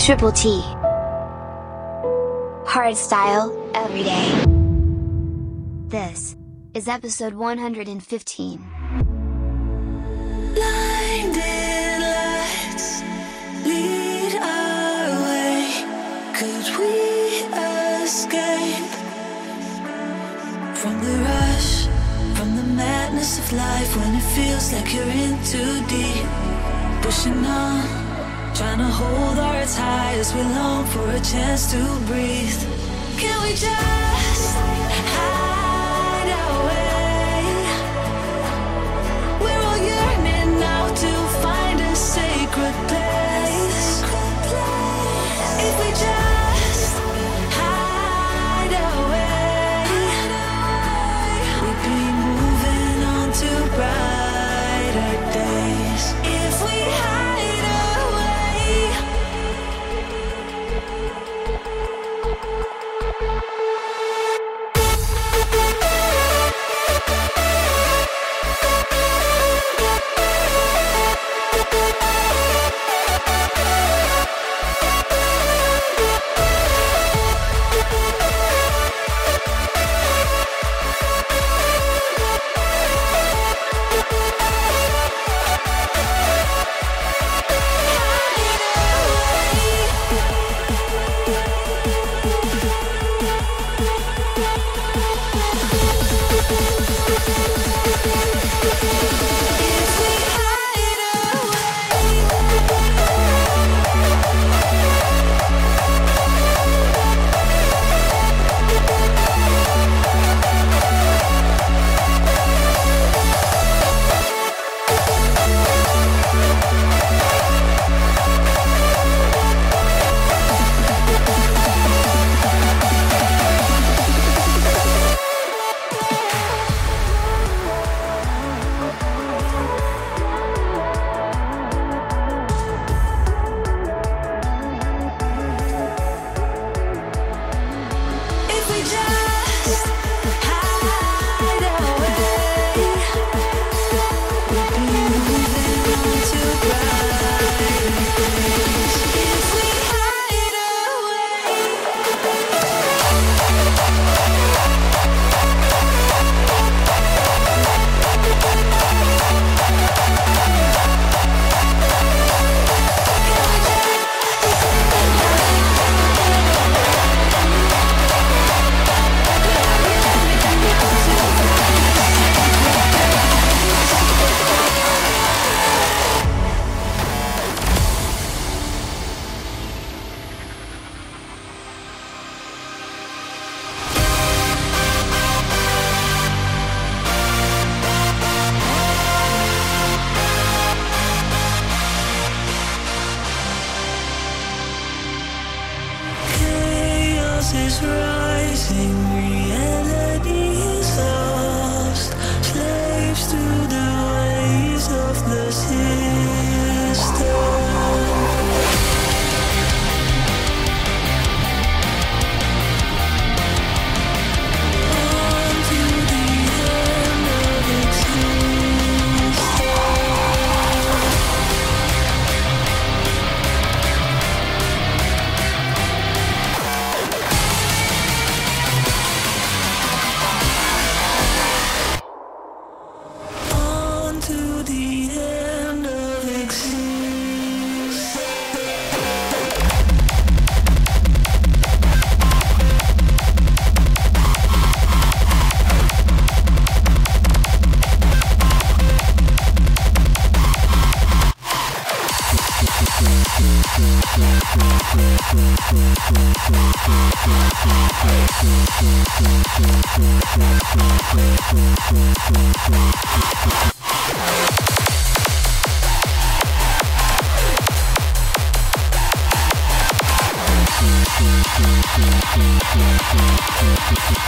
Triple T. Hardstyle, every day. This is episode 115. Blinded lights lead our way. Could we escape from the rush, from the madness of life when it feels like you're in too deep? Pushing on, trying to hold our ties, we long for a chance to breathe. Can we just hide away? We're all yearning now to find a sacred place.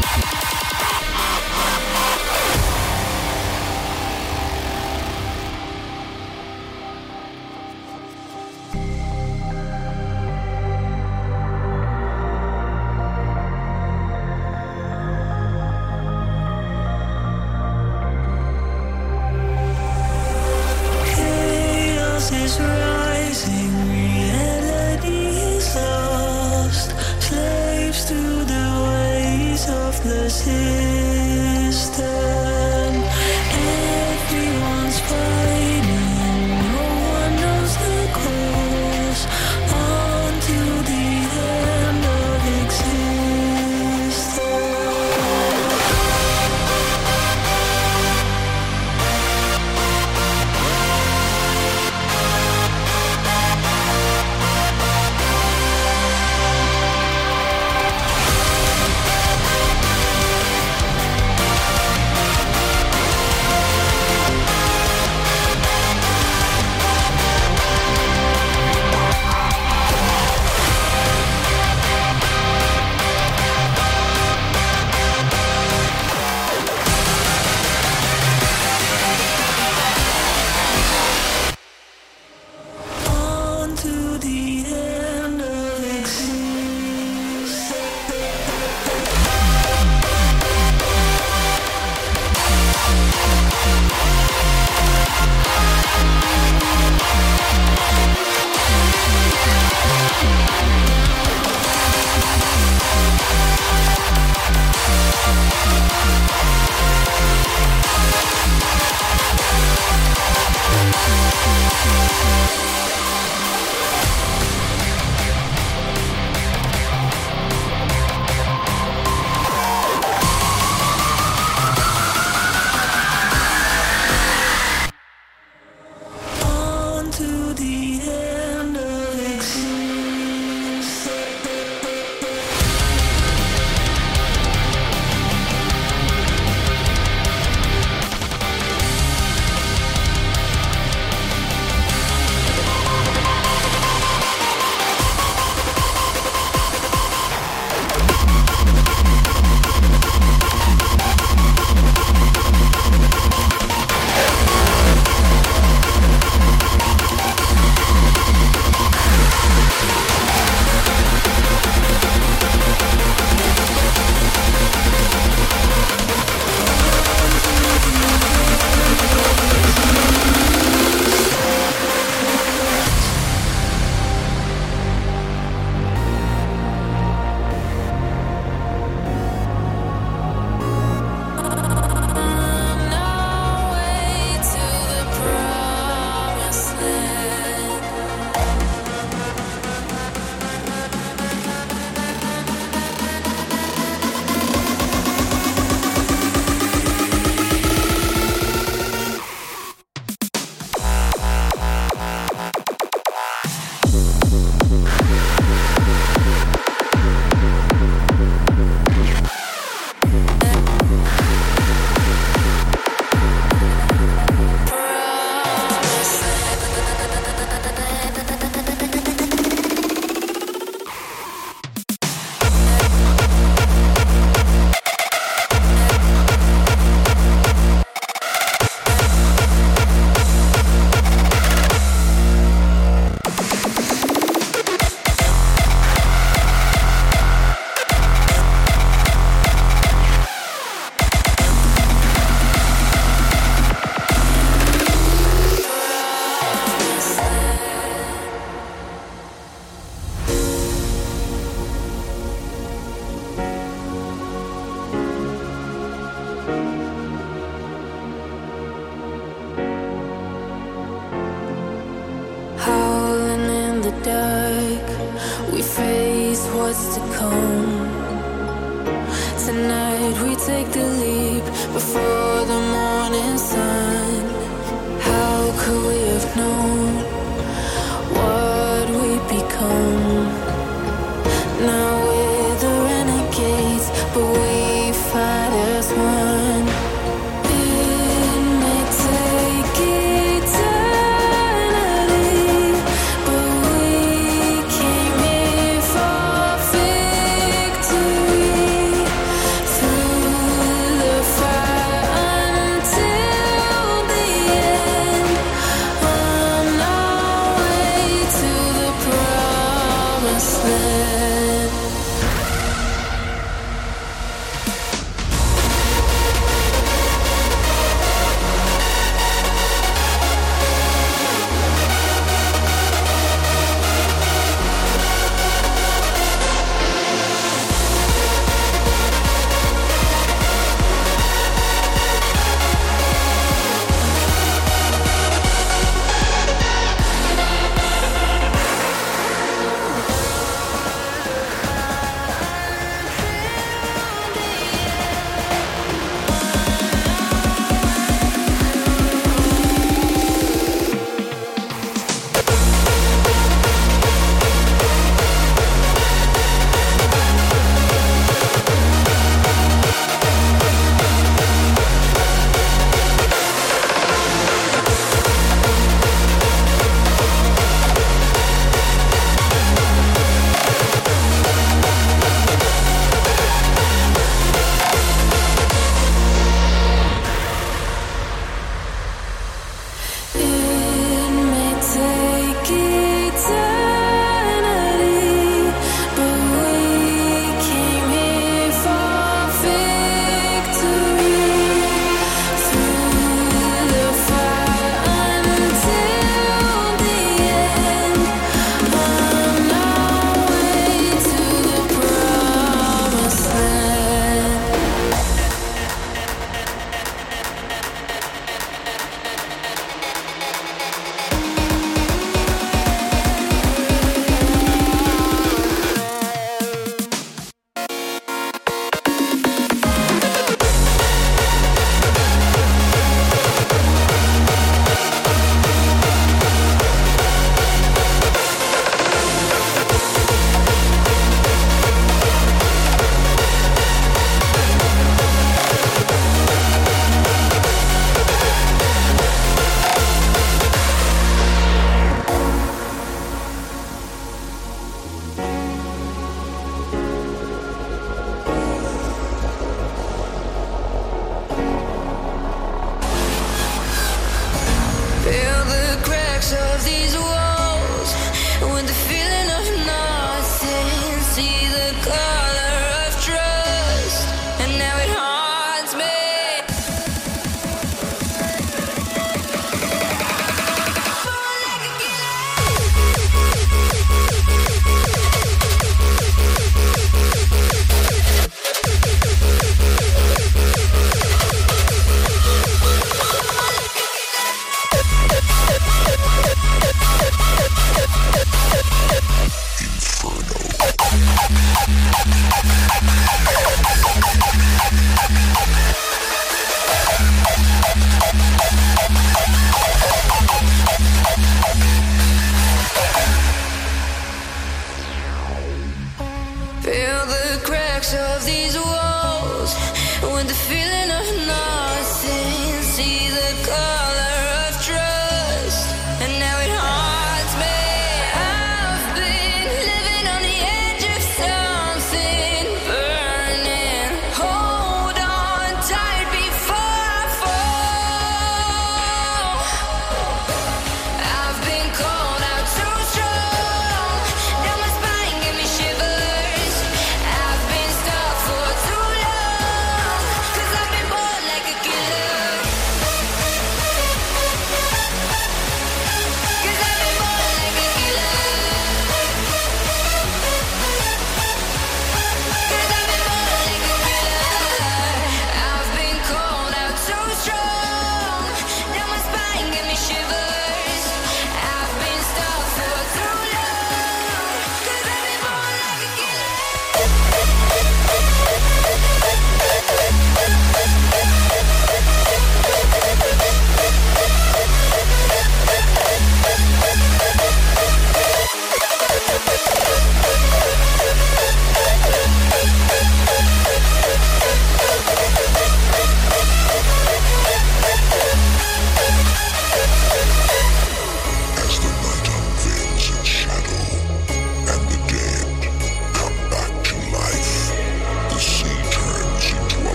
Thank you.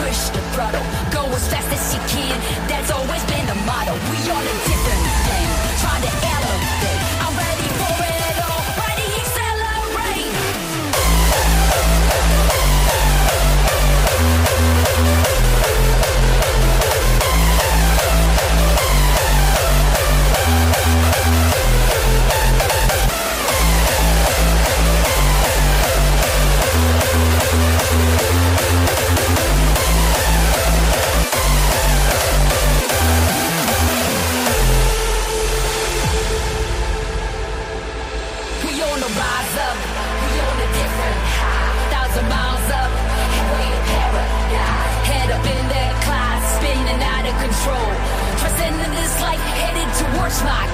push the throttle. Go as fast as you can, that's always been the motto. We on a headed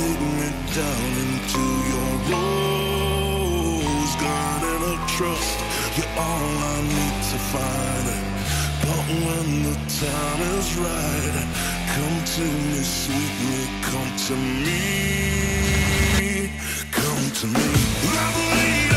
lead me down into your rose garden. And I trust you're all I need to find. But when the time is right, come to me, sweetly, come to me, come to me. I believe.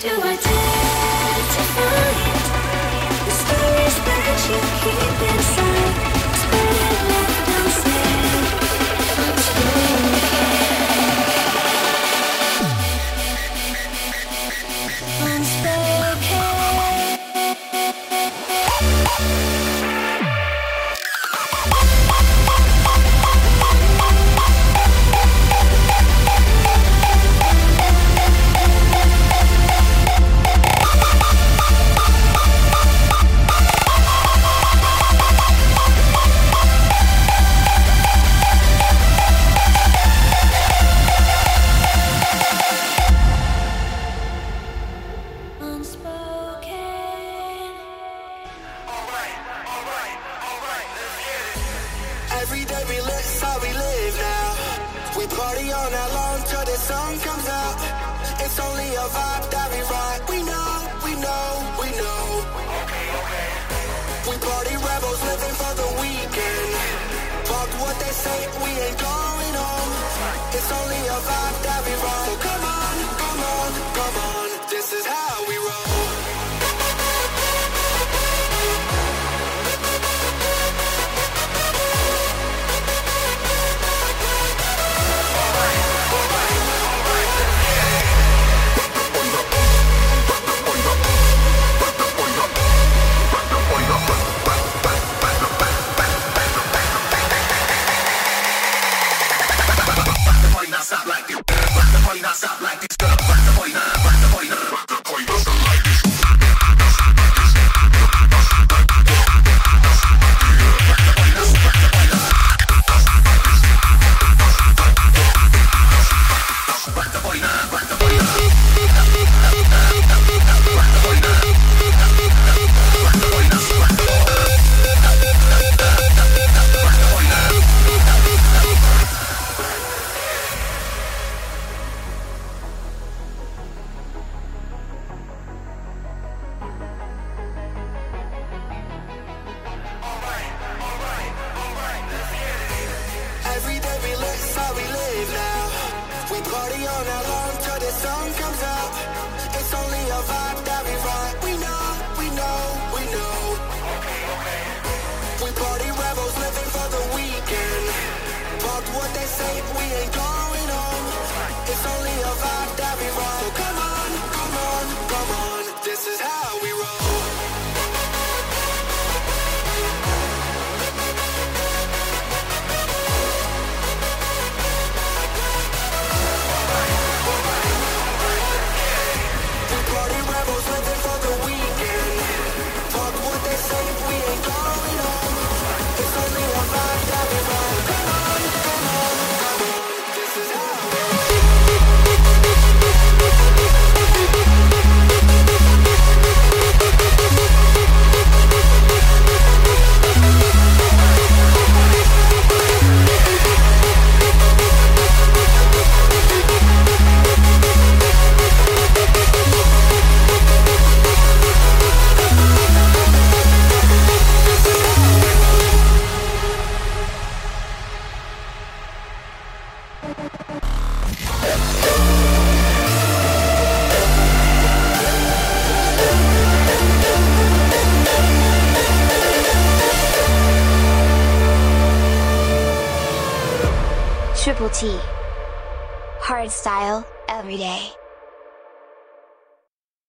do i take it to keeping